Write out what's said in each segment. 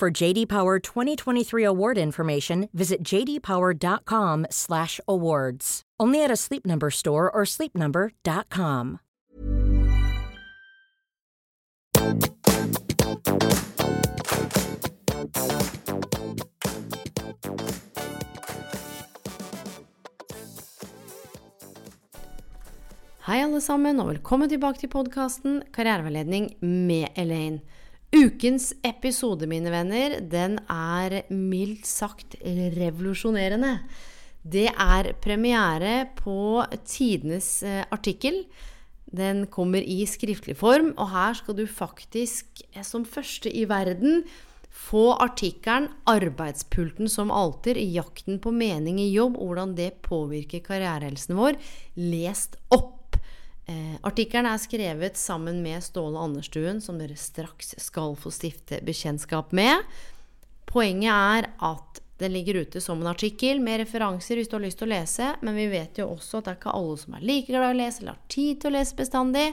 For JD Power 2023 award information, visit jdpower.com/awards. Only at a Sleep Number store or sleepnumber.com. Hei, alle sammen, og velkommen tilbake til podkasten Karriereveiledning med Elaine. Ukens episode, mine venner, den er mildt sagt revolusjonerende. Det er premiere på tidenes eh, artikkel. Den kommer i skriftlig form, og her skal du faktisk, eh, som første i verden, få artikkelen 'Arbeidspulten som alter. Jakten på mening i jobb. Hvordan det påvirker karrierehelsen vår', lest opp. Eh, artikkelen er skrevet sammen med Ståle Anderstuen, som dere straks skal få stifte bekjentskap med. Poenget er at den ligger ute som en artikkel med referanser hvis du har lyst til å lese, men vi vet jo også at det er ikke alle som er like glad i å lese eller har tid til å lese bestandig.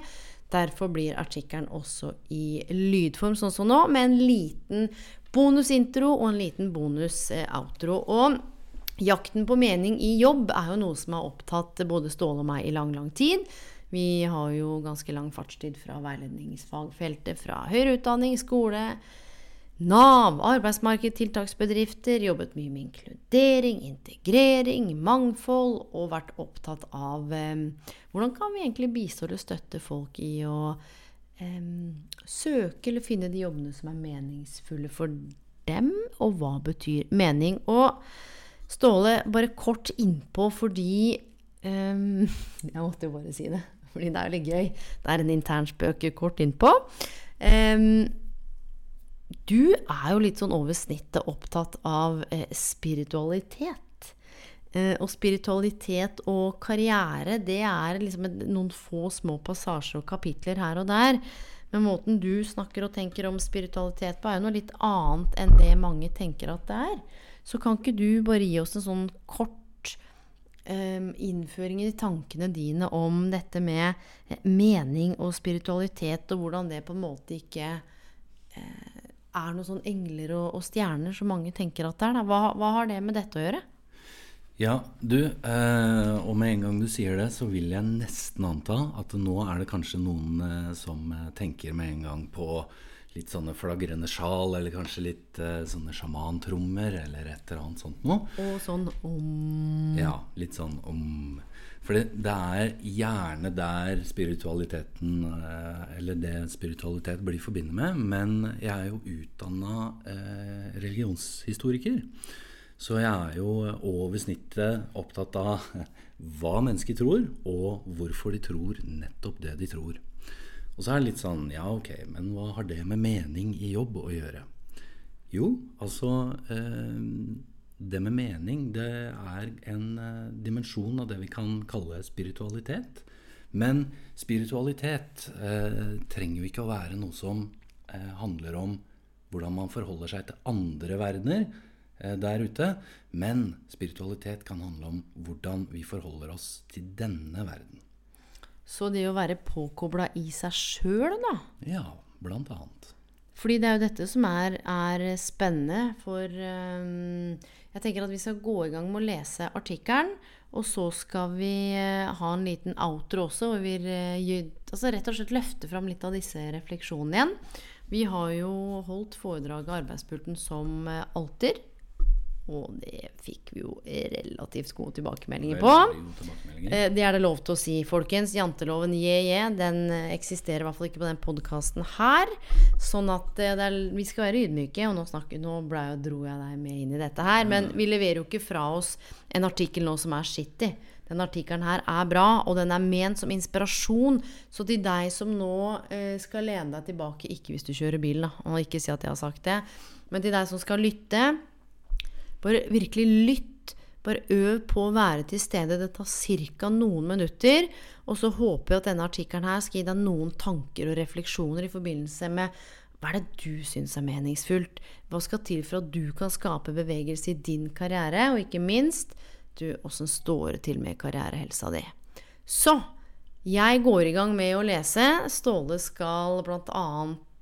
Derfor blir artikkelen også i lydform, sånn som nå, med en liten bonusintro og en liten bonus-outro. Og jakten på mening i jobb er jo noe som har opptatt både Ståle og meg i lang, lang tid. Vi har jo ganske lang fartstid fra veiledningsfagfeltet, fra høyere utdanning, skole, Nav, arbeidsmarked, tiltaksbedrifter. Jobbet mye med inkludering, integrering, mangfold, og vært opptatt av eh, hvordan kan vi egentlig bistå eller støtte folk i å eh, søke eller finne de jobbene som er meningsfulle for dem, og hva betyr mening? Og Ståle, bare kort innpå fordi Um, Jeg måtte jo bare si det fordi det er litt gøy. Det er en intern spøk kort innpå. Um, du er jo litt sånn over snittet opptatt av eh, spiritualitet. Eh, og spiritualitet og karriere, det er liksom et, noen få små passasjer og kapitler her og der. Men måten du snakker og tenker om spiritualitet på, er jo noe litt annet enn det mange tenker at det er. Så kan ikke du bare gi oss en sånn kort um, innføring i tankene dine om dette med eh, mening og spiritualitet, og hvordan det på en måte ikke uh, er noen sånn engler og, og, stjerner som mange tenker at det er. Hva, hva, har det med dette å gjøre? Ja, du, eh, og med en gang du sier det, så vil jeg nesten anta at nå er det kanskje noen eh, som tenker med en gang på litt sånne flagrende sjal, eller kanskje litt uh, sånne sjamantrommer, eller et eller annet sånt noe. Og sånn om Ja, litt sånn om For det, det er gjerne der spiritualiteten uh, Eller det spiritualitet blir forbindet med. Men jeg er jo utdanna uh, religionshistoriker. Så jeg er jo over snittet opptatt av hva mennesker tror, og hvorfor de tror nettopp det de tror. Og så er det litt sånn Ja, ok, men hva har det med mening i jobb å gjøre? Jo, altså eh, Det med mening, det er en eh, dimensjon av det vi kan kalle spiritualitet. Men spiritualitet eh, trenger jo ikke å være noe som eh, handler om hvordan man forholder seg til andre verdener eh, der ute. Men spiritualitet kan handle om hvordan vi forholder oss til denne verden. Så det å være påkobla i seg sjøl, da Ja, blant annet. Fordi det er jo dette som er, er spennende. For um, jeg tenker at vi skal gå i gang med å lese artikkelen. Og så skal vi uh, ha en liten outro også, hvor vi uh, altså rett og slett løfter fram litt av disse refleksjonene igjen. Vi har jo holdt foredraget Arbeidspulten som uh, alter. Og det fikk vi jo relativt gode tilbakemeldinger på. Tilbakemeldinger. Eh, det er det lov til å si, folkens. Janteloven je-je, den eksisterer i hvert fall ikke på den podkasten her. Sånn at eh, er, vi skal være ydmyke. Og nå, snakker, nå ble, dro jeg deg med inn i dette her. Men vi leverer jo ikke fra oss en artikkel nå som er shitty. Den artikkelen her er bra, og den er ment som inspirasjon. Så til deg som nå eh, skal lene deg tilbake, ikke hvis du kjører bil, da, og ikke si at jeg har sagt det Men til deg som skal lytte, bare virkelig lytt. Bare øv på å være til stede. Det tar ca. noen minutter. Og så håper jeg at denne artikkelen her skal gi deg noen tanker og refleksjoner i forbindelse med hva er det du syns er meningsfullt? Hva skal til for at du kan skape bevegelse i din karriere? Og ikke minst, du, åssen står det til med karrierehelsa di? Så jeg går i gang med å lese. Ståle skal bl.a.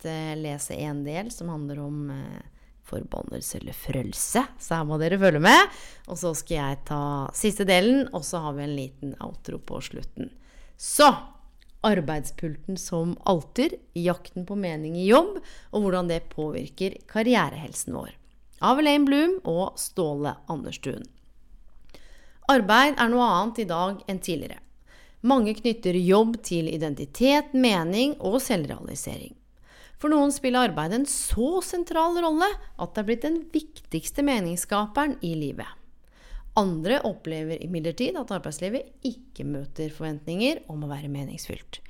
Eh, lese en del som handler om eh, forbannelse eller frelse. Så her må dere følge med. Og så skal jeg ta siste delen, og så har vi en liten outro på slutten. Så arbeidspulten som alter, jakten på mening i jobb, og hvordan det påvirker karrierehelsen vår. Av Elaine Bloom og Ståle Anderstuen. Arbeid er noe annet i dag enn tidligere. Mange knytter jobb til identitet, mening og selvrealisering. For noen spiller arbeid en så sentral rolle at det er blitt den viktigste meningsskaperen i livet. Andre opplever imidlertid at arbeidslivet ikke møter forventninger om å være meningsfylt.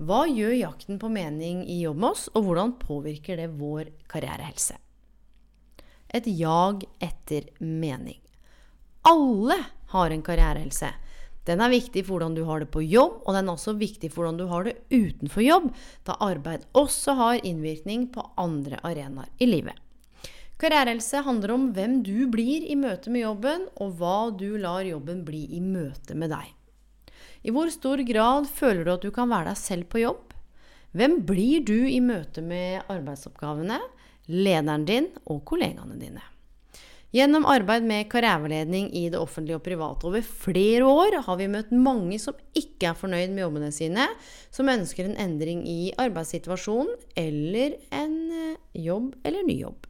Hva gjør jakten på mening i jobb med oss, og hvordan påvirker det vår karrierehelse? Et jag etter mening. Alle har en karrierehelse. Den er viktig for hvordan du har det på jobb, og den er også viktig for hvordan du har det utenfor jobb, da arbeid også har innvirkning på andre arenaer i livet. Karrierehelse handler om hvem du blir i møte med jobben, og hva du lar jobben bli i møte med deg. I hvor stor grad føler du at du kan være deg selv på jobb? Hvem blir du i møte med arbeidsoppgavene, lederen din og kollegaene dine? Gjennom arbeid med karriereveiledning i det offentlige og private over flere år har vi møtt mange som ikke er fornøyd med jobbene sine, som ønsker en endring i arbeidssituasjonen eller en eh, jobb eller ny jobb.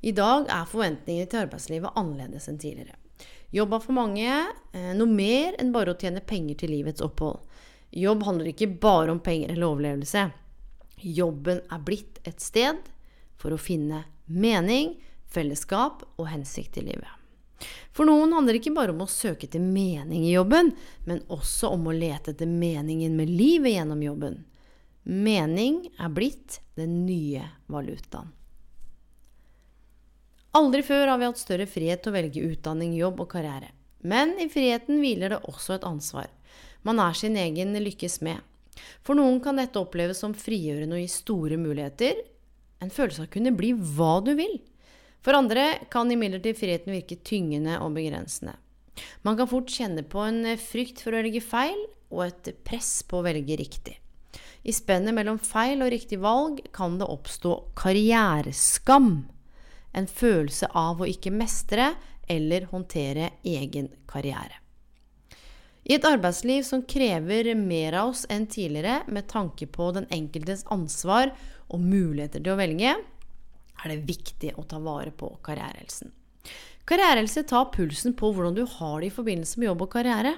I dag er forventningene til arbeidslivet annerledes enn tidligere. Jobb er for mange eh, noe mer enn bare å tjene penger til livets opphold. Jobb handler ikke bare om penger eller overlevelse. Jobben er blitt et sted for å finne mening, fellesskap og hensikt i livet. For noen handler det ikke bare om å søke etter mening i jobben, men også om å lete etter meningen med livet gjennom jobben. Mening er blitt den nye valutaen. Aldri før har vi hatt større frihet til å velge utdanning, jobb og karriere. Men i friheten hviler det også et ansvar. Man er sin egen lykkes med. For noen kan dette oppleves som frigjørende og gi store muligheter. En følelse av å kunne bli hva du vil. For andre kan imidlertid friheten virke tyngende og begrensende. Man kan fort kjenne på en frykt for å velge feil og et press på å velge riktig. I spennet mellom feil og riktig valg kan det oppstå karriereskam en følelse av å ikke mestre eller håndtere egen karriere. I et arbeidsliv som krever mer av oss enn tidligere med tanke på den enkeltes ansvar og muligheter til å velge, er det viktig å ta vare på karrierehelsen. Karrierehelse tar pulsen på hvordan du har det i forbindelse med jobb og karriere.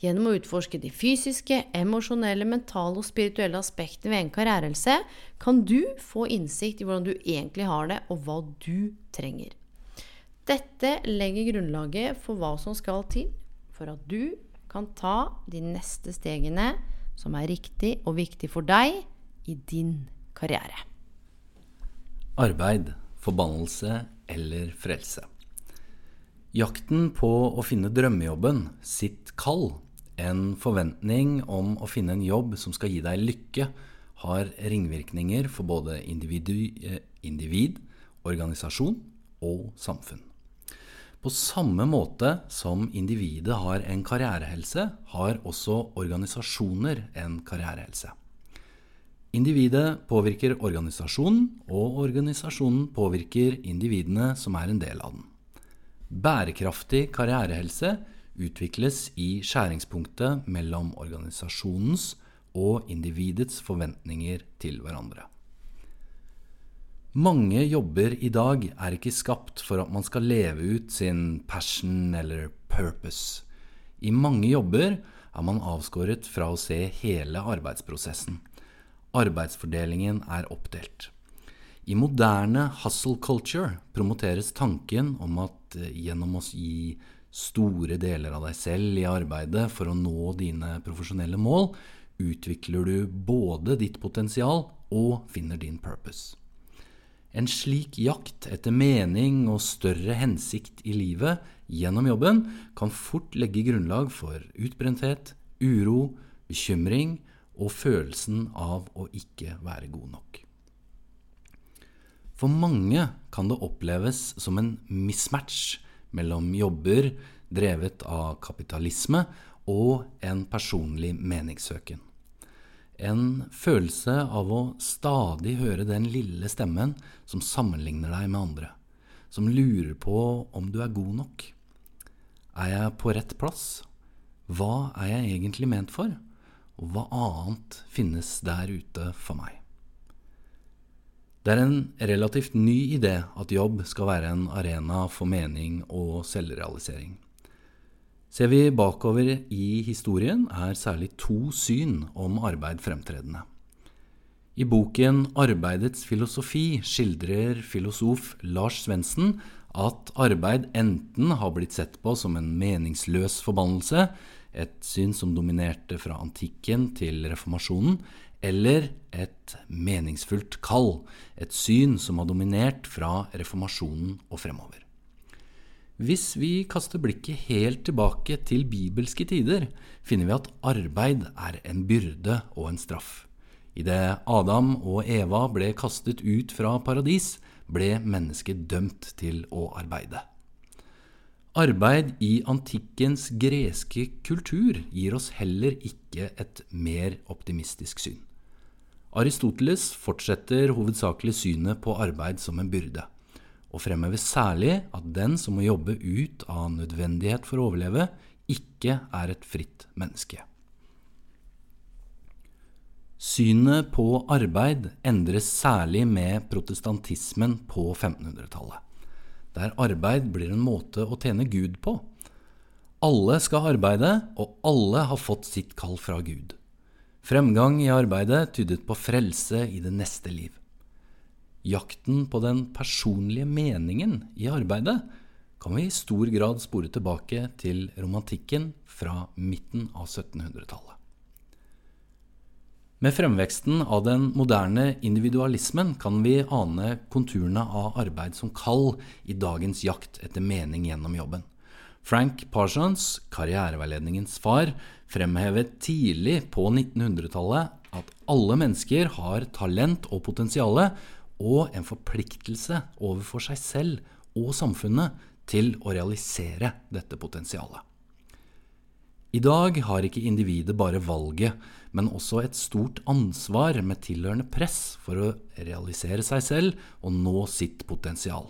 Gjennom å utforske de fysiske, emosjonelle, mentale og spirituelle aspektene ved en karrierehelse kan du få innsikt i hvordan du egentlig har det, og hva du trenger. Dette legger grunnlaget for hva som skal til for at du kan ta de neste stegene som er riktig og viktig for deg i din karriere. Arbeid, forbannelse eller frelse. Jakten på å finne drømmejobben, sitt kall, en forventning om å finne en jobb som skal gi deg lykke, har ringvirkninger for både eh, individ, organisasjon og samfunn. På samme måte som individet har en karrierehelse, har også organisasjoner en karrierehelse. Individet påvirker organisasjonen, og organisasjonen påvirker individene som er en del av den. Bærekraftig karrierehelse utvikles i skjæringspunktet mellom organisasjonens og individets forventninger til hverandre. Mange jobber i dag er ikke skapt for at man skal leve ut sin passion eller purpose. I mange jobber er man avskåret fra å se hele arbeidsprosessen. Arbeidsfordelingen er oppdelt. I moderne hustle culture promoteres tanken om at eh, gjennom å gi store deler av deg selv i arbeidet for å nå dine profesjonelle mål, utvikler du både ditt potensial og finner din purpose. En slik jakt etter mening og større hensikt i livet gjennom jobben kan fort legge grunnlag for utbrenthet, uro, bekymring og følelsen av å ikke være god nok. For mange kan det oppleves som en mismatch mellom jobber drevet av kapitalisme og en personlig meningssøken. En følelse av å stadig høre den lille stemmen som sammenligner deg med andre, som lurer på om du er god nok. Er jeg på rett plass? Hva er jeg egentlig ment for? Og hva annet finnes der ute for meg? Det er en relativt ny idé at jobb skal være en arena for mening og selvrealisering. Ser vi bakover i historien, er særlig to syn om arbeid fremtredende. I boken 'Arbeidets filosofi' skildrer filosof Lars Svendsen at arbeid enten har blitt sett på som en meningsløs forbannelse, et syn som dominerte fra antikken til reformasjonen, eller et meningsfullt kall, et syn som har dominert fra reformasjonen og fremover. Hvis vi kaster blikket helt tilbake til bibelske tider, finner vi at arbeid er en byrde og en straff. Idet Adam og Eva ble kastet ut fra paradis, ble mennesket dømt til å arbeide. Arbeid i antikkens greske kultur gir oss heller ikke et mer optimistisk syn. Aristoteles fortsetter hovedsakelig synet på arbeid som en byrde, og fremhever særlig at den som må jobbe ut av nødvendighet for å overleve, ikke er et fritt menneske. Synet på arbeid endres særlig med protestantismen på 1500-tallet, der arbeid blir en måte å tjene Gud på. Alle skal arbeide, og alle har fått sitt kall fra Gud. Fremgang i arbeidet tydet på frelse i det neste liv. Jakten på den personlige meningen i arbeidet kan vi i stor grad spore tilbake til romantikken fra midten av 1700-tallet. Med fremveksten av den moderne individualismen kan vi ane konturene av arbeid som kall i dagens jakt etter mening gjennom jobben. Frank Parsons, karriereveiledningens far, fremhevet tidlig på 1900-tallet at alle mennesker har talent og potensial og en forpliktelse overfor seg selv og samfunnet til å realisere dette potensialet. I dag har ikke individet bare valget, men også et stort ansvar med tilhørende press for å realisere seg selv og nå sitt potensial.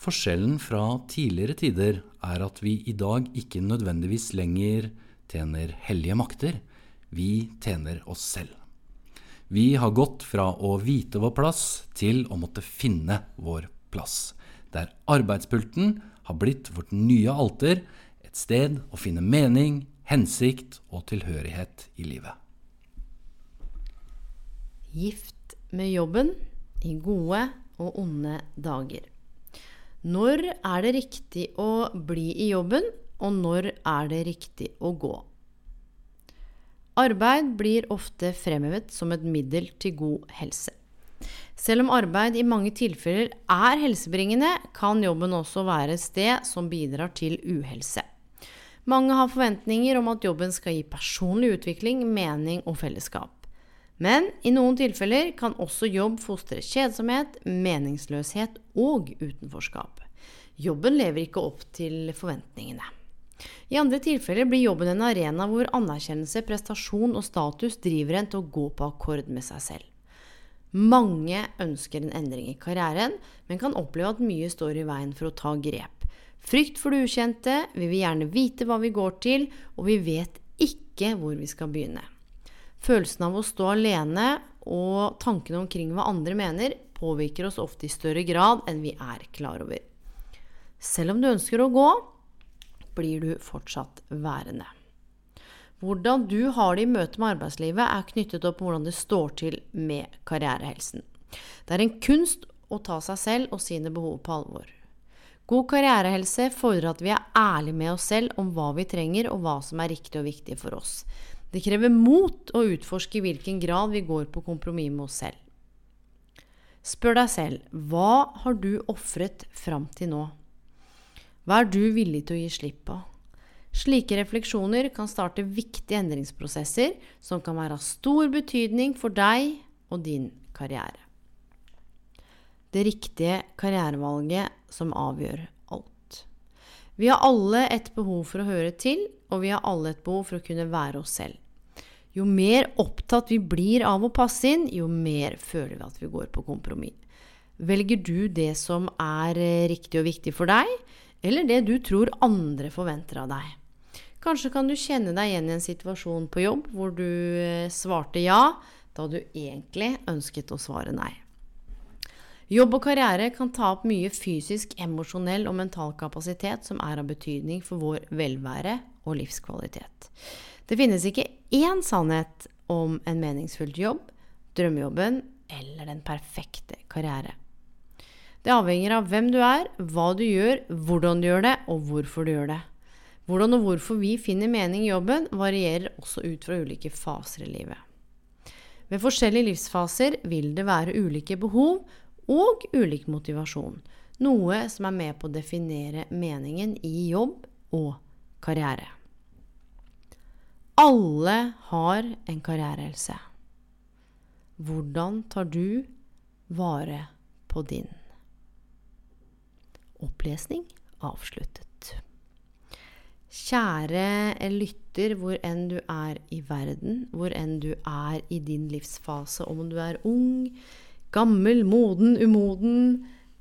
Forskjellen fra tidligere tider er at vi i dag ikke nødvendigvis lenger tjener hellige makter, vi tjener oss selv. Vi har gått fra å vite vår plass til å måtte finne vår plass, der arbeidspulten har blitt vårt nye alter, et sted å finne mening, hensikt og tilhørighet i livet. Gift med jobben i gode og onde dager. Når er det riktig å bli i jobben, og når er det riktig å gå? Arbeid blir ofte fremhevet som et middel til god helse. Selv om arbeid i mange tilfeller er helsebringende, kan jobben også være et sted som bidrar til uhelse. Mange har forventninger om at jobben skal gi personlig utvikling, mening og fellesskap. Men i noen tilfeller kan også jobb fostre kjedsomhet, meningsløshet og utenforskap. Jobben lever ikke opp til forventningene. I andre tilfeller blir jobben en arena hvor anerkjennelse, prestasjon og status driver en til å gå på akkord med seg selv. Mange ønsker en endring i karrieren, men kan oppleve at mye står i veien for å ta grep. Frykt for det ukjente, vi vil gjerne vite hva vi går til, og vi vet ikke hvor vi skal begynne. Følelsen av å stå alene og tankene omkring hva andre mener, påvirker oss ofte i større grad enn vi er klar over. Selv om du ønsker å gå, blir du fortsatt værende. Hvordan du har det i møte med arbeidslivet, er knyttet opp hvordan det står til med karrierehelsen. Det er en kunst å ta seg selv og sine behov på alvor. God karrierehelse fordrer at vi er ærlige med oss selv om hva vi trenger, og hva som er riktig og viktig for oss. Det krever mot å utforske i hvilken grad vi går på kompromiss med oss selv. Spør deg selv hva har du ofret fram til nå? Hva er du villig til å gi slipp på? Slike refleksjoner kan starte viktige endringsprosesser som kan være av stor betydning for deg og din karriere. Det riktige karrierevalget som avgjør alt. Vi har alle et behov for å høre til, og vi har alle et behov for å kunne være oss selv. Jo mer opptatt vi blir av å passe inn, jo mer føler vi at vi går på kompromiss. Velger du det som er eh, riktig og viktig for deg, eller det du tror andre forventer av deg? Kanskje kan du kjenne deg igjen i en situasjon på jobb hvor du eh, svarte ja da du egentlig ønsket å svare nei. Jobb og karriere kan ta opp mye fysisk, emosjonell og mental kapasitet som er av betydning for vår velvære og livskvalitet. Det finnes ikke én sannhet om en meningsfylt jobb, drømmejobben eller den perfekte karriere. Det avhenger av hvem du er, hva du gjør, hvordan du gjør det, og hvorfor du gjør det. Hvordan og hvorfor vi finner mening i jobben, varierer også ut fra ulike faser i livet. Ved forskjellige livsfaser vil det være ulike behov og ulik motivasjon, noe som er med på å definere meningen i jobb og karriere. Alle har en karrierehelse. Hvordan tar du vare på din? Opplesning avsluttet. Kjære lytter, hvor enn du er i verden, hvor enn du er i din livsfase, om du er ung, gammel, moden, umoden,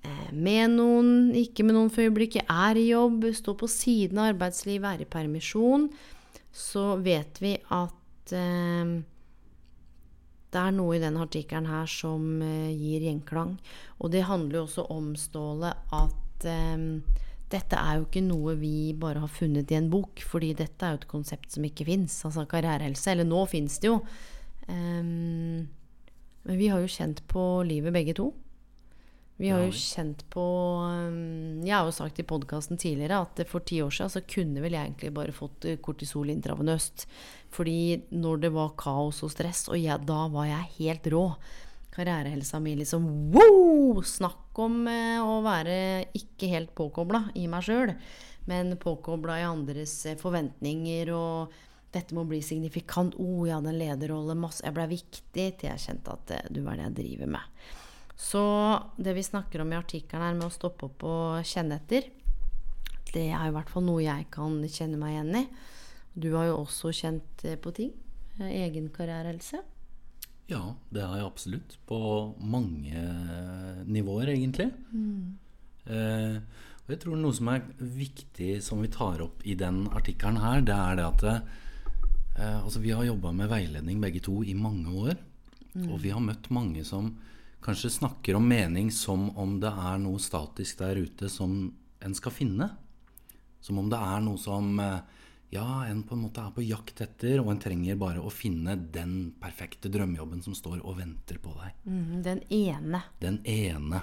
eh, med noen, ikke med noen for øyeblikket, er i jobb, står på siden av arbeidslivet, er i permisjon, så vet vi at eh, det er noe i denne artikkelen her som eh, gir gjenklang. Og det handler jo også om, Ståle, at eh, dette er jo ikke noe vi bare har funnet i en bok, fordi dette er jo et konsept som ikke fins. Altså karrierehelse. Eller nå fins det jo. Um, men vi har jo kjent på livet begge to. Vi har jo kjent på um, Jeg har jo sagt i podkasten tidligere at for ti år siden så kunne vel jeg egentlig bare fått eh, kortisol intravenøst. Fordi når det var kaos og stress, og jeg, da var jeg helt rå. Karrierehelsa mi liksom wow! Snakk om eh, å være ikke helt påkobla i meg sjøl, men påkobla i andres eh, forventninger og dette må bli signifikant. Å, oh, jeg hadde en lederrolle, masse Jeg blei viktig til jeg kjente at du er det jeg driver med. Så det vi snakker om i artikkelen her med å stoppe opp og kjenne etter, det er i hvert fall noe jeg kan kjenne meg igjen i. Du har jo også kjent eh, på ting. Egen karriere, Else. Ja, det har jeg absolutt. På mange nivåer, egentlig. Mm. Eh, og jeg tror noe som er viktig, som vi tar opp i den artikkelen her, det er det at eh, altså vi har jobba med veiledning begge to i mange år. Mm. Og vi har møtt mange som kanskje snakker om mening som om det er noe statisk der ute som en skal finne. Som om det er noe som eh, ja, en på en måte er på jakt etter, og en trenger bare å finne den perfekte drømmejobben som står og venter på deg. Mm, den ene. Den ene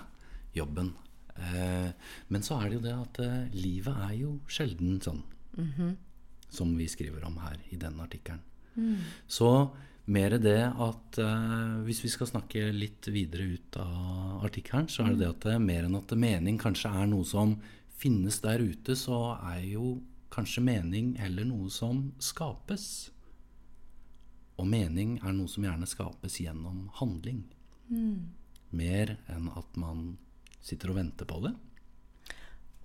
jobben. Eh, men så er det jo det at eh, livet er jo sjelden sånn. Mm -hmm. Som vi skriver om her i den artikkelen. Mm. Så mer det at uh, hvis vi skal snakke litt videre ut av artikkelen, så er det det at det, mer enn at mening kanskje er noe som finnes der ute, så er jo kanskje mening heller noe som skapes. Og mening er noe som gjerne skapes gjennom handling. Mm. Mer enn at man sitter og venter på det.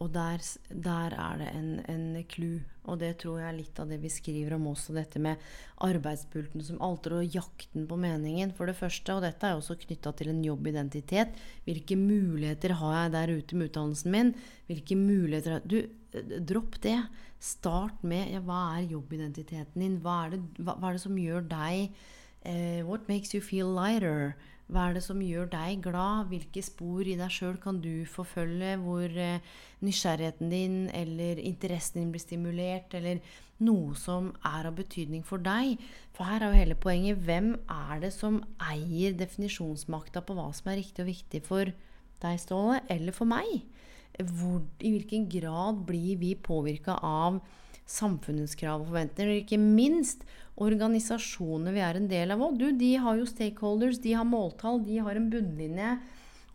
Og der, der, er det en, en clou. Og det tror jeg er litt av det vi skriver om også, dette med arbeidspulten som alter og jakten på meningen, for det første. Og dette er også knytta til en jobbidentitet. Hvilke muligheter har jeg der ute med utdannelsen min? Hvilke muligheter har Du, dropp det. Start med ja, hva er jobbidentiteten din? Hva er det, hva, hva er det som gjør deg uh, What makes you feel lighter? Hva er det som gjør deg glad? Hvilke spor i deg sjøl kan du forfølge? Hvor eh, nysgjerrigheten din eller interessen din blir stimulert? Eller noe som er av betydning for deg? For her er jo hele poenget hvem er det som eier definisjonsmakta på hva som er riktig og viktig for deg, Ståle, eller for meg? Hvor, I hvilken grad blir vi påvirka av samfunnets krav og forventninger? Og ikke minst organisasjonene vi er en del av òg. De har jo stakeholders, de har måltall, de har en bunnlinje.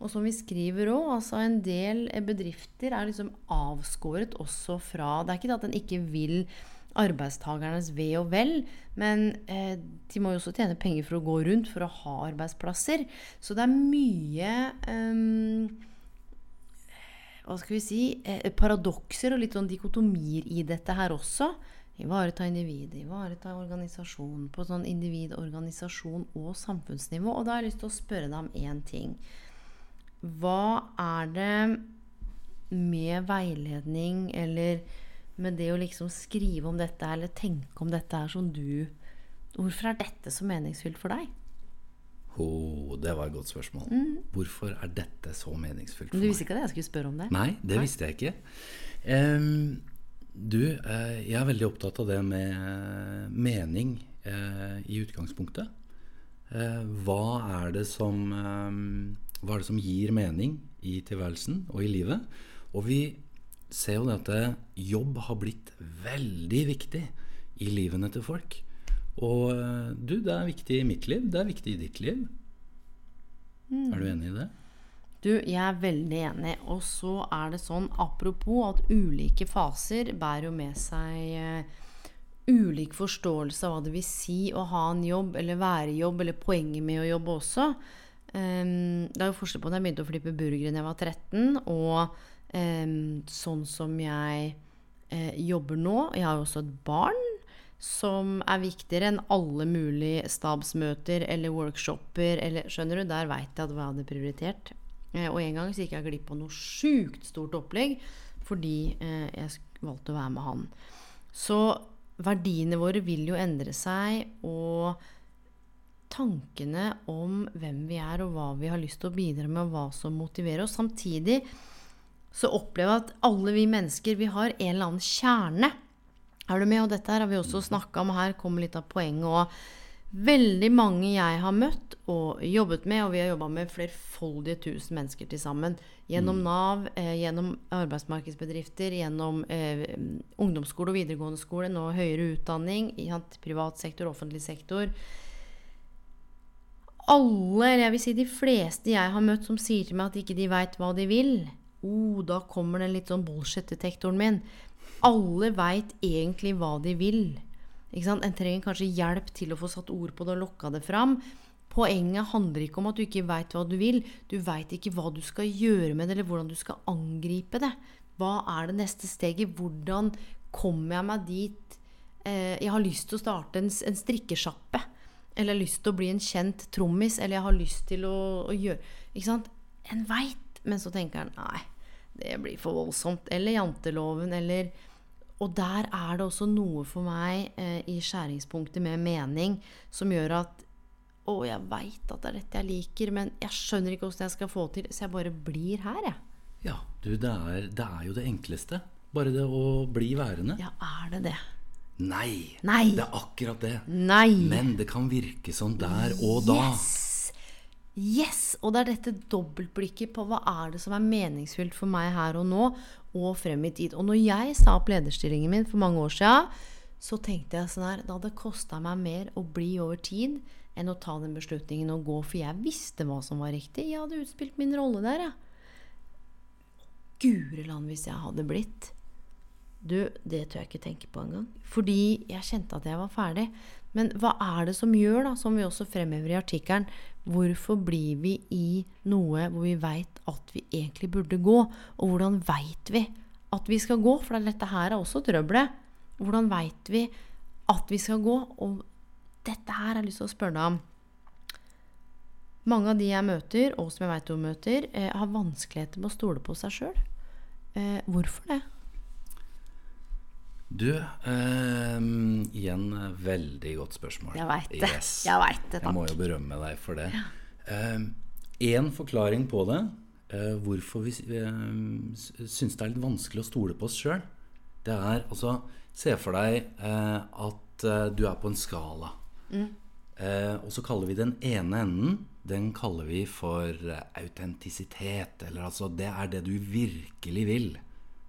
Og som vi skriver òg, altså en del bedrifter er liksom avskåret også fra Det er ikke det at en ikke vil arbeidstakernes ve og vel, men eh, de må jo også tjene penger for å gå rundt, for å ha arbeidsplasser. Så det er mye eh, hva skal vi si, eh, paradokser og litt sånn dikotomier i dette her også. Ivareta individet, ivareta organisasjonen på sånn individ-, organisasjon- og samfunnsnivå. Og da har jeg lyst til å spørre deg om én ting. Hva er det med veiledning eller med det å liksom skrive om dette eller tenke om dette her som du Hvorfor er dette så meningsfylt for deg? Oh, det var et godt spørsmål. Mm. Hvorfor er dette så meningsfylt for meg? Du visste ikke at jeg skulle spørre om det? Nei, det Nei. visste jeg ikke. Um, du, uh, jeg er veldig opptatt av det med uh, mening uh, i utgangspunktet. hva er det som um, hva er det som gir mening i tilværelsen og i livet? Og vi ser jo at jobb har blitt veldig viktig i livene til folk. Og eh, du, det er viktig i mitt liv. Det er viktig i ditt liv. Mm. Er du enig i det? Du, jeg er veldig enig. Og så er det sånn, apropos, at ulike faser bærer jo med seg uh, ulik forståelse av hva det vil si å ha en jobb, eller være i jobb, eller poenget med å jobbe også. Um, det er jo forskjell på da jeg begynte å flippe burgere da jeg var 13, og um, sånn som jeg uh, jobber nå. Jeg har jo også et barn som er viktigere enn alle mulige stabsmøter eller workshoper. Eller, skjønner du, Der veit jeg at hva jeg hadde prioritert. Uh, og en gang så gikk jeg glipp av noe sjukt stort opplegg fordi uh, jeg valgte å være med han. Så verdiene våre vil jo endre seg, og tankene om hvem vi er, og hva vi har lyst til å bidra med, og hva som motiverer oss. Samtidig så opplever jeg at alle vi mennesker, vi har en eller annen kjerne. Er du med? Og dette her har vi også snakka om. Her kommer litt av poenget. òg. veldig mange jeg har møtt og jobbet med, og vi har jobba med flerfoldige tusen mennesker til sammen. Gjennom mm. Nav, eh, gjennom arbeidsmarkedsbedrifter, gjennom eh, ungdomsskole og videregående skole, nå høyere utdanning, i privat sektor, offentlig sektor alle, eller jeg vil si de fleste jeg har møtt som sier til meg at ikke de veit hva de vil, oh, da kommer den litt sånn bullshit-detektoren min. Alle veit egentlig hva de vil. En trenger kanskje hjelp til å få satt ord på det og lokka det fram. Poenget handler ikke om at du ikke veit hva du vil. Du veit ikke hva du skal gjøre med det, eller hvordan du skal angripe det. Hva er det neste steget? Hvordan kommer jeg meg dit? Eh, jeg har lyst til å starte en, en strikkesjappe. Eller jeg har lyst til å bli en kjent trommis. Eller jeg har lyst til å, å gjøre Ikke sant? En veit, men så tenker en nei, det blir for voldsomt. Eller janteloven, eller Og der er det også noe for meg eh, i skjæringspunktet med mening som gjør at å, jeg veit at det er dette jeg liker, men jeg skjønner ikke åssen jeg skal få til, så jeg bare blir her, jeg. Ja, du, det er, det er jo det enkleste. Bare det å bli værende. Ja, er det det? Nei, Nei. Det er akkurat det. Nei. Men det kan virke sånn der og da. Yes. yes! Og det er dette dobbeltblikket på hva er det som er meningsfylt for meg her og nå, og frem i tid. Og når jeg sa opp lederstillingen min for mange år siden, så tenkte jeg sånn her Det hadde kosta meg mer å bli over tid enn å ta den beslutningen og gå, for jeg visste hva som var riktig. Jeg hadde utspilt min rolle der, jeg. Guri land hvis jeg hadde blitt du, det tør jeg ikke tenke på engang. Fordi jeg kjente at jeg var ferdig. Men hva er det som gjør, da, som vi også fremhever i artikkelen, hvorfor blir vi i noe hvor vi veit at vi egentlig burde gå? Og hvordan veit vi at vi skal gå? For dette her er også trøbbelet. Hvordan veit vi at vi skal gå? Og dette her har jeg lyst til å spørre deg om. Mange av de jeg møter, og som jeg veit du møter, eh, har vanskeligheter med å stole på seg sjøl. Eh, hvorfor det? Du, eh, igjen veldig godt spørsmål. Jeg veit det. Yes. Jeg, vet det jeg må jo berømme deg for det. Én eh, forklaring på det, eh, hvorfor vi eh, syns det er litt vanskelig å stole på oss sjøl, det er altså Se for deg eh, at eh, du er på en skala. Mm. Eh, og så kaller vi den ene enden Den kaller vi for autentisitet. Eller altså Det er det du virkelig vil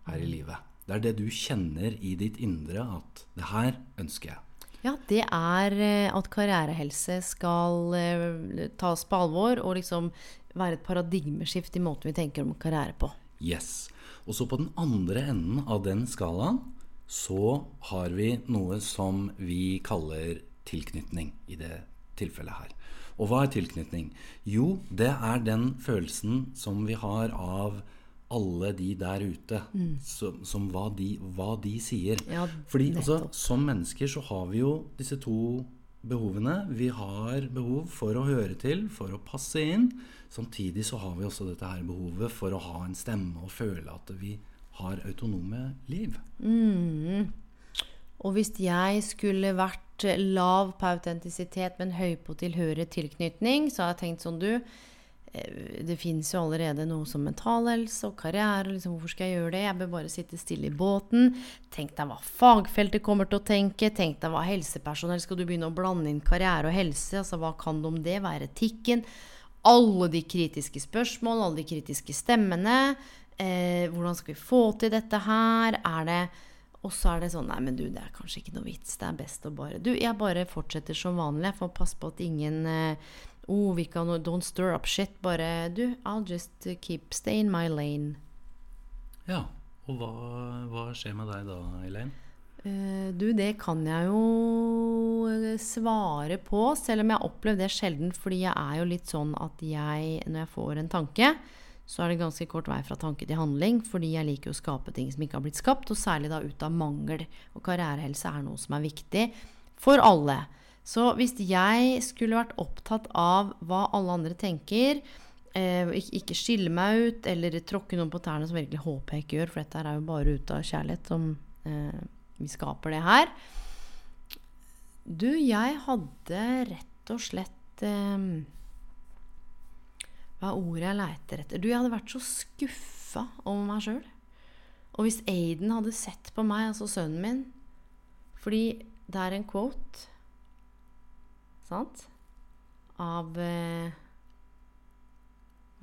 her i livet. Det er det du kjenner i ditt indre at det her ønsker jeg. Ja, det er eh, at karrierehelse skal eh, tas på alvor og liksom være et paradigmeskift i måten vi tenker om karriere på. Yes. Og så på den andre enden av den skalaen så har vi noe som vi kaller tilknytning i det tilfellet her. Og hva er tilknytning? Jo, det er den følelsen som vi har av alle de der ute, som, som hva, de, hva de sier. Ja, Fordi altså, som mennesker så har vi jo disse to behovene. Vi har behov for å høre til, for å passe inn. Samtidig så har vi også dette her behovet for å ha en stemme og føle at vi har autonome liv. Og hvis jeg skulle vært lav på autentisitet, men høy på tilhørighet tilknytning, så har jeg tenkt sånn, du Det fins jo allerede noe som mental helse og karriere. Liksom, hvorfor skal jeg gjøre det? Jeg bør bare sitte stille i båten. Tenk deg hva fagfeltet kommer til å tenke. Tenk deg hva helsepersonell Skal du begynne å blande inn karriere og helse? Altså, hva kan det om det? Hva etikken? Alle de kritiske spørsmål, alle de kritiske stemmene. Eh, hvordan skal vi få til dette her? Er det og så er det sånn Nei, men du, det er kanskje ikke noe vits. Det er best å bare Du, jeg bare fortsetter som vanlig. Jeg får passe på at ingen eh, Oh, vi kan Don't stir up shit. Bare Du, I'll just keep stay in my lane. Ja, og hva, hva skjer med deg da, Elaine? Uh, du, det kan jeg jo eh, svare på, selv om jeg har opplevd det sjelden. Fordi jeg er jo litt sånn at jeg, når jeg får en tanke, så er det ganske kort vei fra tanke til handling. Fordi jeg liker å skape ting som ikke har blitt skapt, og særlig da ut av mangel. Og karrierehelse er noe som er viktig for alle. Så hvis jeg skulle vært opptatt av hva alle andre tenker, eh, ikke, skille meg ut eller tråkke noen på tærne, som virkelig håper jeg ikke gjør, for dette er jo bare ut av kjærlighet som eh, vi skaper det her. Du, jeg hadde rett og slett eh, Hva er ordet jeg leiter etter? Du, jeg hadde vært så skuffa over meg sjøl. Og hvis Aiden hadde sett på meg, altså sønnen min Fordi det er en quote, sant, av eh,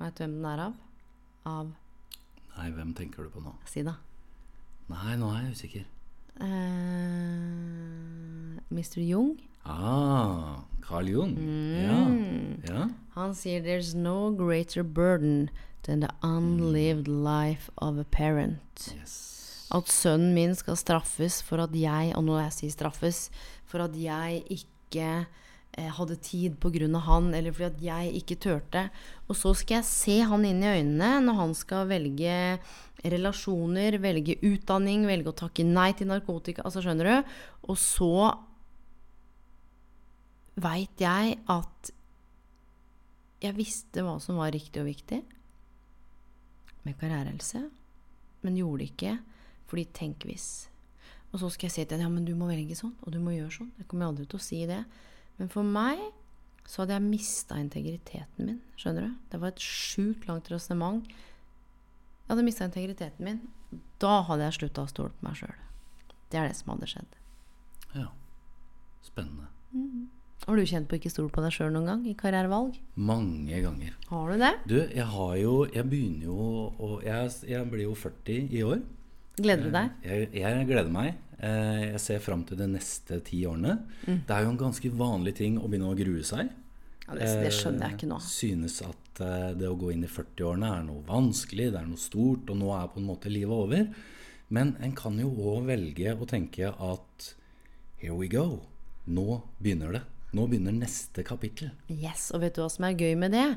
Veit du hvem den er av? Av Nei, hvem tenker du på nå? Si det. Nei, nå er jeg usikker. Eh, Mr. Jung. Ah, Carl Jung. Mm. Ja. ja. Han sier 'There's no greater burden than the unlived life of a parent'. Yes. At sønnen min skal straffes for at jeg, og nå jeg sier straffes, for at jeg ikke hadde tid pga. han, eller fordi at jeg ikke turte. Og så skal jeg se han inn i øynene når han skal velge relasjoner, velge utdanning, velge å takke nei til narkotika. Altså, skjønner du? Og så veit jeg at jeg visste hva som var riktig og viktig med karrierehelse, men gjorde det ikke fordi tenk hvis. Og så skal jeg si til henne ja, men du må velge sånn, og du må gjøre sånn. Jeg kommer aldri til å si det. Men for meg så hadde jeg mista integriteten min. Skjønner du? Det var et sjukt langt resonnement. Jeg hadde mista integriteten min. Da hadde jeg slutta å stole på meg sjøl. Det er det som hadde skjedd. ja. Spennende. Har du kjent på ikke stole på deg sjøl noen gang i karrierevalg? Mange ganger. Har du det? Du, jeg har jo Jeg begynner jo å Jeg, jeg blir jo 40 i år. Gleder du deg? Jeg, jeg gleder meg. Eh, Jeg ser fram til de neste ti årene. Det er jo en ganske vanlig ting å begynne å grue seg. Ja, det, det skjønner jeg ikke nå. Eh, Synes at eh, det å gå inn i 40-årene er noe vanskelig, det er noe stort, og nå er på en måte livet over. Men en kan jo òg velge å tenke at here we go. Nå begynner det. Nå begynner neste kapittel. Yes, og vet du hva som er gøy med det?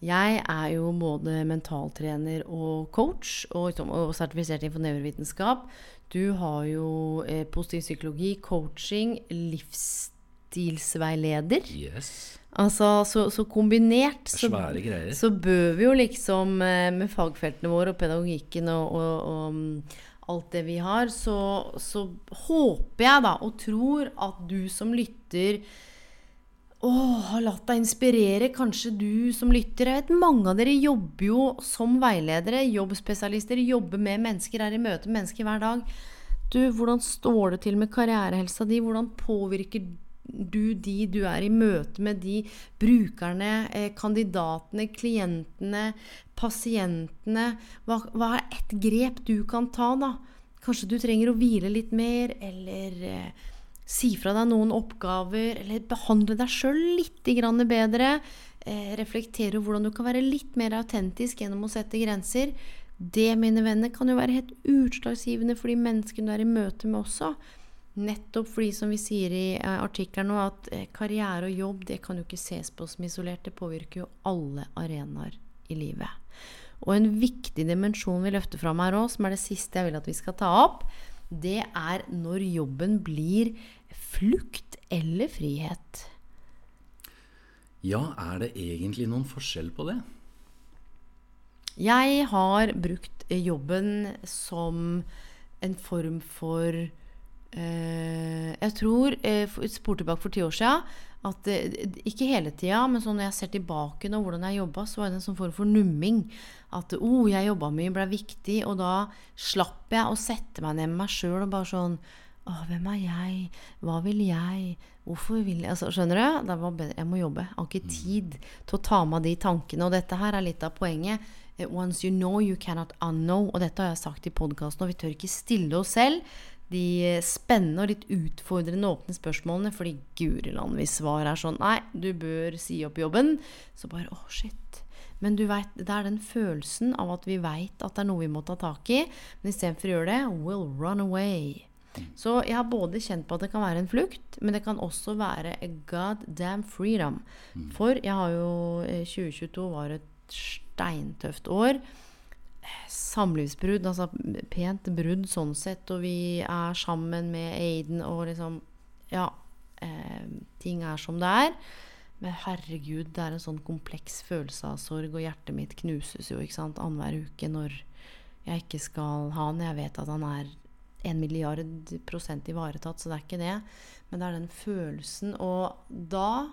Jeg er jo både mentaltrener og coach, og, og sertifisert innenfor nevrovitenskap. Du har jo eh, positiv psykologi, coaching, livsstilsveileder. Yes. Altså, så, så kombinert så, så bør vi jo liksom eh, med fagfeltene våre og pedagogikken og, og, og mm, alt det vi har, så, så håper jeg da og tror at du som lytter å, har latt deg inspirere. Kanskje du som lytter. Jeg vet mange av dere jobber jo som veiledere, jobbspesialister, jobber med mennesker, er i møte med mennesker hver dag. Du, hvordan står det til med karrierehelsa di? Hvordan påvirker du de du er i møte med, de brukerne, eh, kandidatene, klientene, pasientene? Hva, hva er ett grep du kan ta, da? Kanskje du trenger å hvile litt mer, eller eh, si fra deg noen oppgaver, eller behandle deg sjøl litt bedre. Eh, reflektere hvordan du kan være litt mer autentisk gjennom å sette grenser. Det, mine venner, kan jo være helt utslagsgivende for de menneskene du er i møte med også. Nettopp fordi, som vi sier i eh, artikkelen nå, at eh, karriere og jobb det kan jo ikke ses på som isolert. Det påvirker jo alle arenaer i livet. Og en viktig dimensjon vi løfter fram her òg, som er det siste jeg vil at vi skal ta opp, det er når jobben blir flukt eller frihet. Ja, er det egentlig noen forskjell på det? Jeg har brukt jobben som en form for eh, Jeg tror eh, Spor tilbake for ti år siden at eh, Ikke hele tida, men sånn når jeg ser tilbake nå hvordan jeg jobba, så var det en sånn form for numming. At oh, jeg jobba mye, ble viktig. Og da slapp jeg å sette meg ned med meg sjøl og bare sånn å, hvem er jeg? Hva vil jeg? Hvorfor vil jeg altså, Skjønner du? Det var bedre. Jeg må jobbe. Jeg har ikke mm. tid til å ta med de tankene. Og dette her er litt av poenget. Eh, once you know, you cannot unknow. Og dette har jeg sagt i podkasten, og vi tør ikke stille oss selv de spennende og litt utfordrende åpne spørsmålene. Fordi guri land, hvis svaret er sånn Nei, du bør si opp jobben. Så bare Å, oh, shit. Men du vet, det er den følelsen av at vi veit at det er noe vi må ta tak i. Men istedenfor å gjøre det, we'll run away. Så jeg har både kjent på at det kan være en flukt, men det kan også være a god damn freedom. For jeg har jo 2022 eh, var et steintøft år samlivsbrudd, altså pent brudd sånn sett, og vi er sammen med Aiden og liksom Ja, eh, ting er som det er. Men herregud, det er en sånn kompleks følelse av sorg, og hjertet mitt knuses jo ikke sant, annenhver uke når jeg ikke skal ha han. Jeg vet at han er en milliard prosent ivaretatt, så det er ikke det. Men det er den følelsen. Og da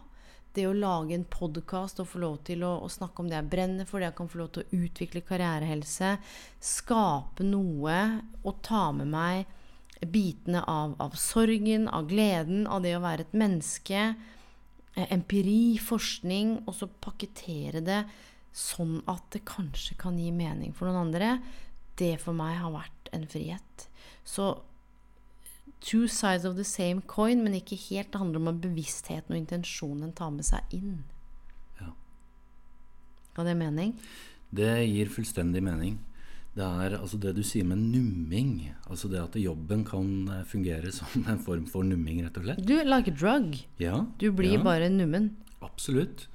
det å lage en podkast og få lov til å, å, snakke om det jeg brenner for, det jeg kan få lov til å utvikle karrierehelse, skape noe og ta med meg bitene av, av sorgen, av gleden, av det å være et menneske, eh, empiri, forskning, og så pakkettere det sånn at det kanskje kan gi mening for noen andre, det for meg har vært en frihet. Så two sides of the same coin, men ikke helt. Det handler om bevisstheten og intensjonen tar med seg inn. Ja. Ga det mening? Det gir fullstendig mening. Det er altså det du sier med numming. Altså det at jobben kan eh, fungere som en form for numming, rett og slett. Du, like a drug. Ja, du blir ja. bare nummen. Absolutt.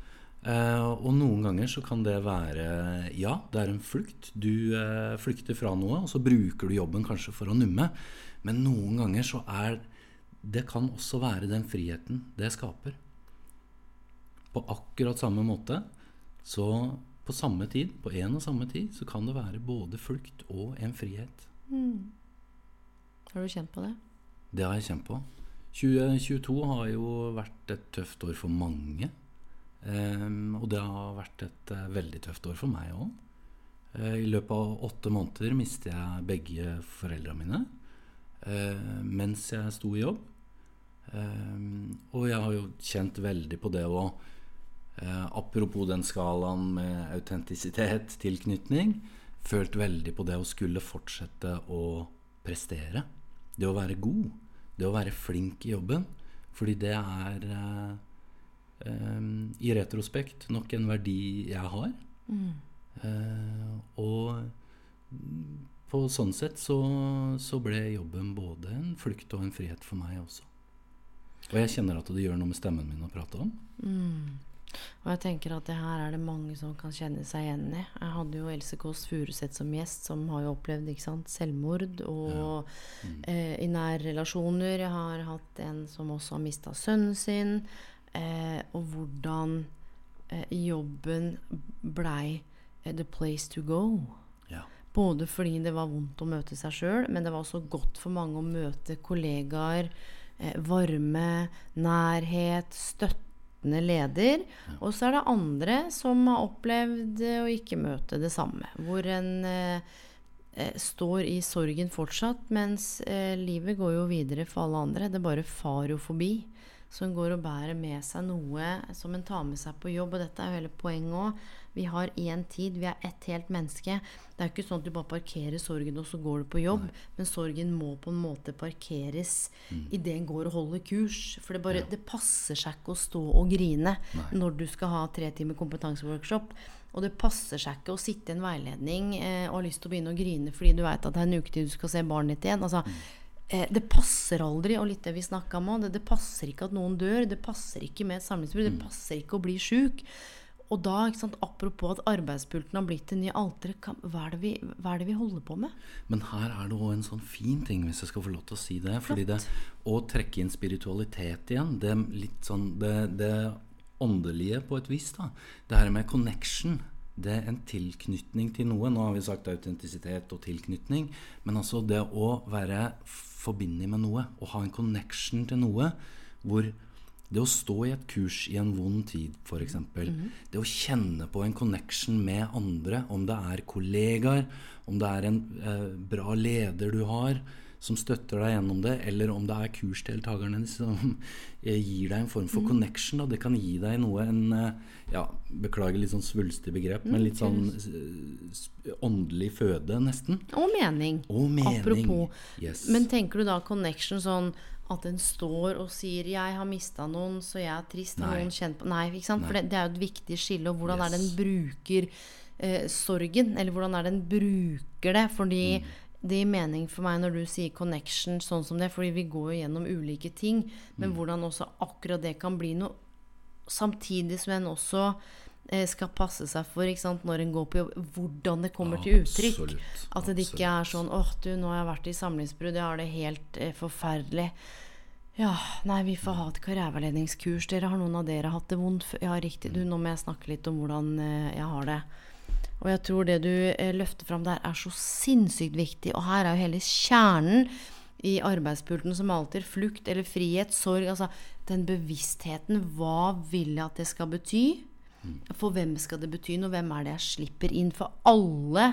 Eh, og noen ganger så kan det være Ja, det er en flukt. Du uh, flykter fra noe, og så bruker du jobben kanskje for å numme. Men noen ganger så er Det kan også være den friheten det skaper. På akkurat samme måte. Så på samme tid, på en og samme tid, så kan det være både flukt og en frihet. Mm. Har du kjent på det? Det har jeg kjent på. 2022 har jo vært et tøft år for mange. Um, og det har vært et uh, veldig tøft år for meg òg. Eh, I løpet av åtte måneder mistet jeg begge foreldrene mine eh, mens jeg sto i jobb. Eh, og jeg har jo kjent veldig på det å eh, Apropos den skalaen med autentisitet, tilknytning. Følt veldig på det å skulle fortsette å prestere. Det å være god. Det å være flink i jobben. Fordi det er eh, i retrospekt nok en verdi jeg har. Mm. Uh, og på sånn sett så, så, ble jobben både en flukt og en frihet for meg også. Og jeg kjenner at det gjør noe med stemmen min å prate om. Mm. Og jeg tenker at det her er det mange som kan kjenne seg igjen i. Jeg hadde jo Else Kåss Furuseth som gjest, som har jo opplevd sant, selvmord og ja. mm. eh, i nære relasjoner. Jeg har hatt en som også har mista sønnen sin. Eh, og hvordan eh, jobben blei eh, the place to go. Både fordi det var vondt å møte seg sjøl, men det var også godt for mange å møte kollegaer. Eh, varme, nærhet, støttende leder. Ja. Og så er det andre som har opplevd å ikke møte det samme. Hvor en eh, eh, står i sorgen fortsatt, mens eh, livet går jo videre for alle andre. Det bare far jo forbi. Så en går og bærer med seg noe som en tar med seg på jobb. Og dette er jo hele poenget òg. Vi har én tid, vi er ett helt menneske. Det er jo ikke sånn at du bare parkerer sorgen, og så går du på jobb. Nei. Men sorgen må på en måte parkeres mm. idet en går og holder kurs. For det, bare, ja. det passer seg ikke å stå og grine Nei. når du skal ha tre timer kompetanseworkshop. Og det passer seg ikke å sitte i en veiledning eh, og ha lyst til å begynne å grine fordi du veit at det er en uke til du skal se barnet ditt igjen. Altså, mm det passer aldri, og litt det vi snakka om òg, det, det, passer ikke at noen dør. Det passer ikke med et samlivsbrudd. Det mm. passer ikke å bli sjuk. Og da, sant, apropos at arbeidspulten har blitt det nye alteret, hva, hva, er det vi holder på med? Men her er det òg en sånn fin ting, hvis jeg skal få lov til å si det. fordi det Å trekke inn spiritualitet igjen, det litt sånn det, det åndelige på et vis, da. Det her med connection det er en tilknytning til noe. Nå har vi sagt autentisitet og tilknytning. Men altså det å være forbindelig med noe, å ha en connection til noe hvor det å stå i et kurs i en vond tid, f.eks. Mm -hmm. Det å kjenne på en connection med andre, om det er kollegaer, om det er en eh, bra leder du har, som støtter deg gjennom det, eller om det er kursdeltakerne som gir deg en form for mm. connection. Da. Det kan gi deg noe en eh, ja, Beklager litt sånn svulstig begrep, men litt sånn eh, åndelig føde, nesten. Og mening. Og mening. Apropos. Yes. Men tenker du da connection sånn at en står og sier 'jeg har mista noen, så jeg er trist', Nei. noen kjent på Nei, ikke sant? for det, det, er jo et viktig skille. Og hvordan yes. er det en bruker eh, sorgen? Eller hvordan er det en bruker det? Fordi mm det gir mening for meg når du sier connection sånn som det, fordi vi går jo gjennom ulike ting. Men mm. hvordan også akkurat det kan bli noe Samtidig som en også eh, skal passe seg for sant, når en går på jobb, hvordan det kommer ja, til uttrykk. Absolutt, at det ikke er sånn 'Åh, du, nå har jeg vært i samlivsbrudd. Jeg har det helt eh, forferdelig'. Ja, nei, vi får ha et karriereveiledningskurs. Dere har noen av dere hatt det vondt før? Ja, riktig. Du, nå må jeg snakke litt om hvordan eh, jeg har det. Og jeg tror det du eh, løfter fram der, er så sinnssykt viktig. Og her er jo hele kjernen i arbeidspulten som alltid flukt eller frihet, sorg. Altså den bevisstheten. Hva vil jeg at det skal bety? For hvem skal det bety noe? Hvem er det jeg slipper inn? For alle,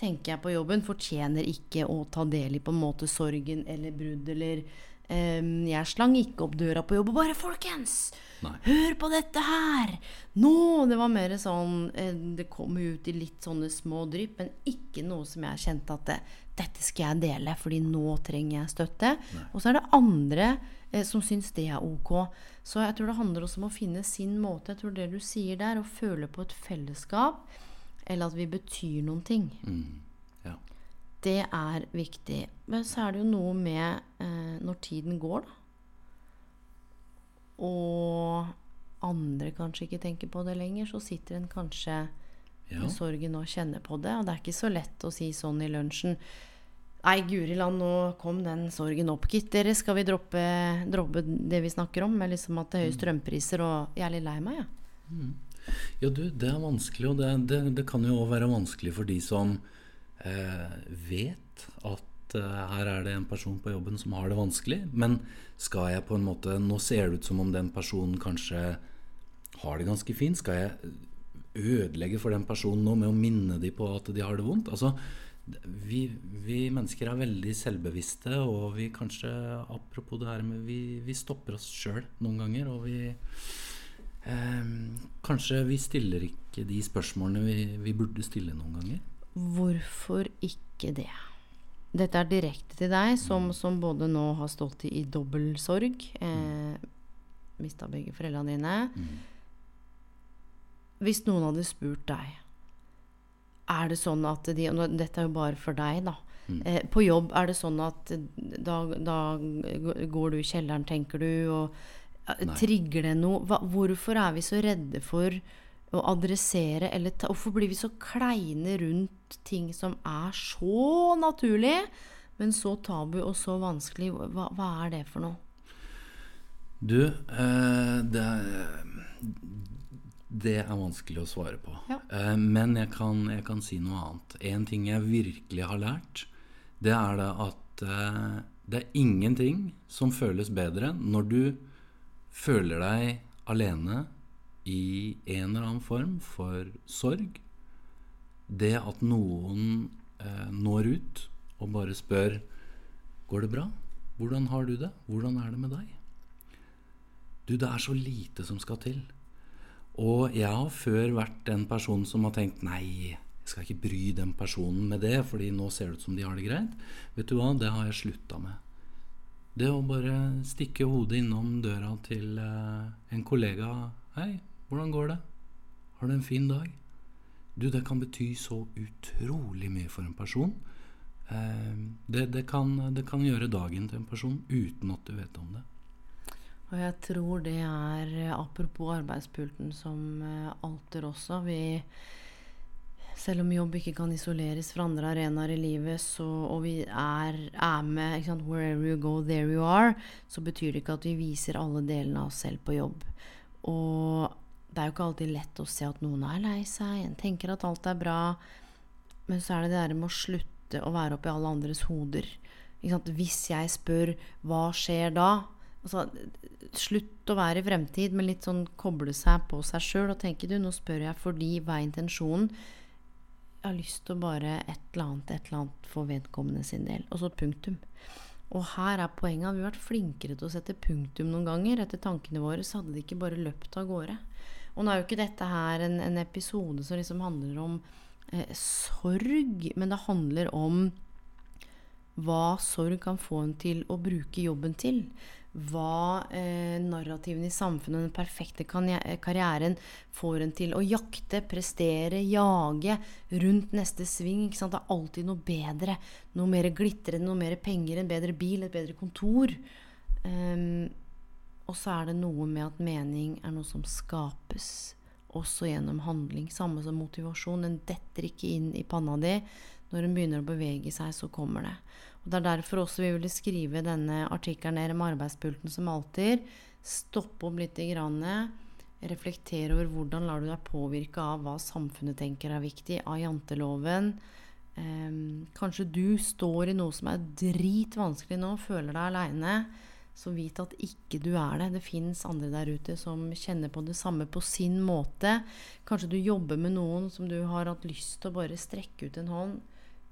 tenker jeg på jobben, fortjener ikke å ta del i på en måte sorgen eller brudd eller jeg slang ikke opp døra på jobb og bare 'Folkens, Nei. hør på dette her!' Nå! Det var mer sånn eh, Det kom ut i litt sånne små drypp, men ikke noe som jeg kjente at det, 'Dette skal jeg dele, fordi nå trenger jeg støtte'. Nei. Og så er det andre eh, som syns det er ok. Så jeg tror det handler også om å finne sin måte. Jeg tror det du sier der, å føle på et fellesskap, eller at vi betyr noen ting. Mm. Det er viktig. Men så er det jo noe med eh, når tiden går, da. Og andre kanskje ikke tenker på det lenger, så sitter en kanskje ja. med sorgen og kjenner på det. Og det er ikke så lett å si sånn i lunsjen Nei, guri land, nå kom den sorgen opp, gitt. Dere, skal vi droppe, droppe, det vi snakker om? Med liksom at det er høye mm. strømpriser, og jeg er litt lei meg, jeg. Ja. Mm. ja, du, det er vanskelig, og det, det, det kan jo òg være vanskelig for de som vet at eh, her er det en person på jobben som har det vanskelig, men skal jeg på en måte Nå ser det ut som om den personen kanskje har det ganske fint. Skal jeg ødelegge for den personen nå med å minne dem på at de har det vondt? Altså, vi, vi, mennesker er veldig selvbevisste, og vi kanskje Apropos det her med Vi, vi stopper oss sjøl noen ganger, og vi eh, Kanskje vi stiller ikke de spørsmålene vi, vi burde stille noen ganger. Hvorfor ikke det? Dette er direkte til deg, som, mm. som både nå har stått i, i dobbel sorg. Eh, Mista begge foreldrene dine. Mm. Hvis noen hadde spurt deg Er det sånn at de og Dette er jo bare for deg, da. Mm. Eh, på jobb, er det sånn at da, da, går du i kjelleren, tenker du, og Nei. trigger det noe? Hva, hvorfor er vi så redde for å adressere eller ta Hvorfor blir vi så kleine rundt ting som er så naturlig, men så tabu og så vanskelig? Hva, hva er det for noe? Du, eh, det, det, er vanskelig å svare på. Ja. Eh, men jeg kan, jeg kan, si noe annet. En ting jeg virkelig har lært, det er det at eh, det er ingenting som føles bedre når du føler deg alene i en eller annen form for sorg. Det at noen eh, når ut og bare spør Går det bra? Hvordan har du det? Hvordan er det med deg? Du, det er så lite som skal til. Og jeg har før vært den personen som har tenkt nei, jeg skal ikke bry den personen med det, fordi nå ser det ut som de har det greit. Vet du hva, det har jeg slutta med. Det å bare stikke hodet innom døra til eh, en kollega. 'Hei, hvordan går det? Har du en fin dag?' Du, det kan bety så utrolig mye for en person. Eh, det, det, kan, det kan gjøre dagen til en person uten at du vet om det. Og jeg tror det er, apropos arbeidspulten, som eh, alter også. Vi, selv om jobb ikke kan isoleres fra andre arenaer i livet, så, og vi er, er med sant, Wherever you go, there you are, så betyr det ikke at vi viser alle delene av oss selv på jobb. Og det er jo ikke alltid lett å se at noen er lei seg, en tenker at alt er bra. Men så er det det der med å slutte å være oppi alle andres hoder. Hvis jeg spør 'hva skjer da', Altså, slutt å være i fremtid, men litt sånn koble seg på seg sjøl og tenke du, nå spør jeg fordi hva er intensjonen? Jeg har lyst til å bare et eller annet, et eller annet for vedkommende sin del. Og så punktum. Og her er poenget at vi har vært flinkere til å sette punktum noen ganger. Etter tankene våre så hadde det ikke bare løpt av gårde. Og nå er jo ikke dette her en, en episode som liksom handler om eh, sorg, men det handler om hva sorg kan få en til å bruke jobben til hva eh, narrativene i samfunnet, den perfekte karrieren, får en til å jakte, prestere, jage rundt neste sving. Det er alltid noe bedre, noe mer glitrende, noe mer penger, en bedre bil, et bedre kontor. Um, og så er det noe med at mening er noe som skapes også gjennom handling. Samme som motivasjon. Den detter ikke inn i panna di. Når den begynner å bevege seg, så kommer det. Og Det er derfor også vi ville skrive denne artikkelen ned med arbeidspulten som alltid. Stoppe opp litt, grann, reflektere over hvordan lar du deg påvirke av hva samfunnet tenker er viktig, av janteloven. Um, kanskje du står i noe som er dritvanskelig nå, føler deg aleine. Så vit at ikke du er det. Det fins andre der ute som kjenner på det samme på sin måte. Kanskje du jobber med noen som du har hatt lyst til å bare strekke ut en hånd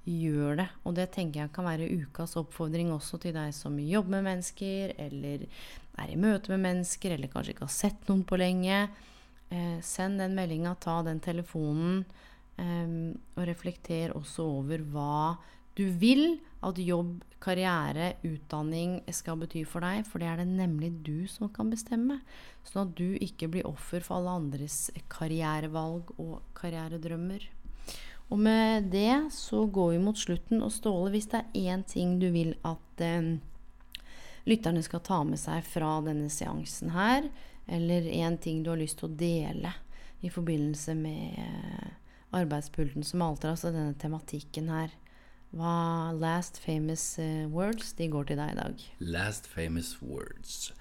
gjør det. Og det tenker jeg kan være ukas oppfordring også til deg som jobber med mennesker, eller er i møte med mennesker, eller kanskje ikke har sett noen på lenge. Eh, send den meldinga, ta den telefonen, eh, og reflekter også over hva du vil at jobb, karriere, utdanning skal bety for deg, for det er det nemlig du som kan bestemme. Sånn at du ikke blir offer for alle andres karrierevalg og karrieredrømmer. Og med det så går vi mot slutten. Og Ståle, hvis det er én ting du vil at eh, lytterne skal ta med seg fra denne seansen her, eller én ting du har lyst til å dele i forbindelse med eh, arbeidspulten som alter, altså denne tematikken her, hva last famous uh, words de går til deg i dag? Last famous words.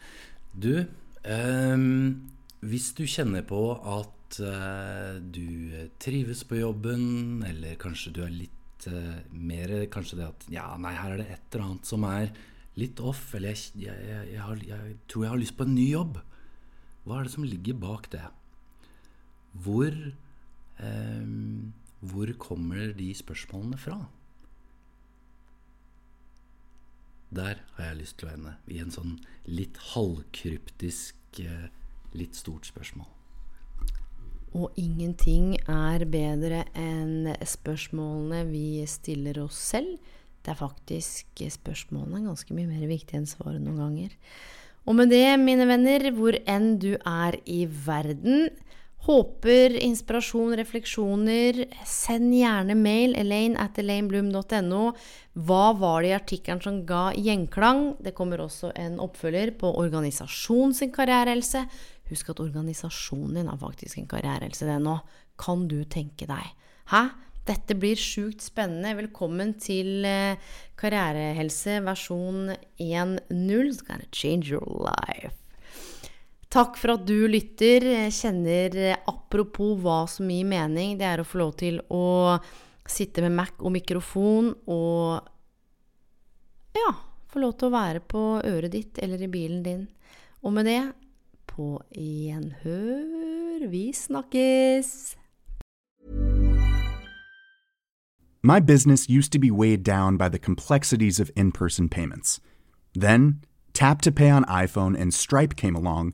Du, um, hvis du kjenner på at uh, du trives på jobben, eller kanskje du er litt uh, mer Kanskje det at Ja, nei, her er det et eller annet som er litt off, eller jeg, jeg, jeg, jeg har, tror jeg har lyst på en ny jobb. Hva er det som ligger bak det? Hvor um, Hvor kommer de spørsmålene fra? Der har jeg lyst til å ende. I en sånn litt halvkryptisk, litt stort spørsmål. Og ingenting er bedre enn spørsmålene vi stiller oss selv. Det er faktisk spørsmålene ganske mye mer viktige enn svaret noen ganger. Og med det, mine venner, hvor enn du er i verden, håper inspirasjon, refleksjoner, send gjerne mail elaine at elainebloom.no. Hva var det i artikkelen som ga gjenklang? Det kommer også en oppfølger på organisasjon sin karrierehelse. Husk at organisasjonen din har faktisk en karrierehelse, det nå. Kan du tenke deg? Hæ? Dette blir sjukt spennende. Velkommen til eh, Karrierehelse versjon 1.0. It's gonna change your life. Takk for at du lytter. Jeg kjenner eh, apropos hva som gir mening, det er å få lov til å sitte med Mac og mikrofon og ja, få lov til å være på øret ditt eller i bilen din. Og med det på gjenhør. Vi snakkes! My business used to be weighed down by the complexities of in person payments. Then, Tap to Pay on iPhone and Stripe came along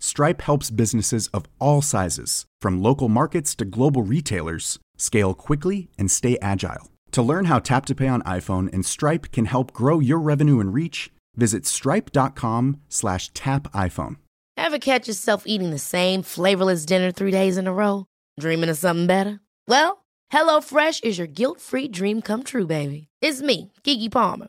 Stripe helps businesses of all sizes, from local markets to global retailers, scale quickly and stay agile. To learn how Tap to Pay on iPhone and Stripe can help grow your revenue and reach, visit stripe.com slash tap iPhone. Ever catch yourself eating the same flavorless dinner three days in a row? Dreaming of something better? Well, HelloFresh is your guilt-free dream come true, baby. It's me, Kiki Palmer.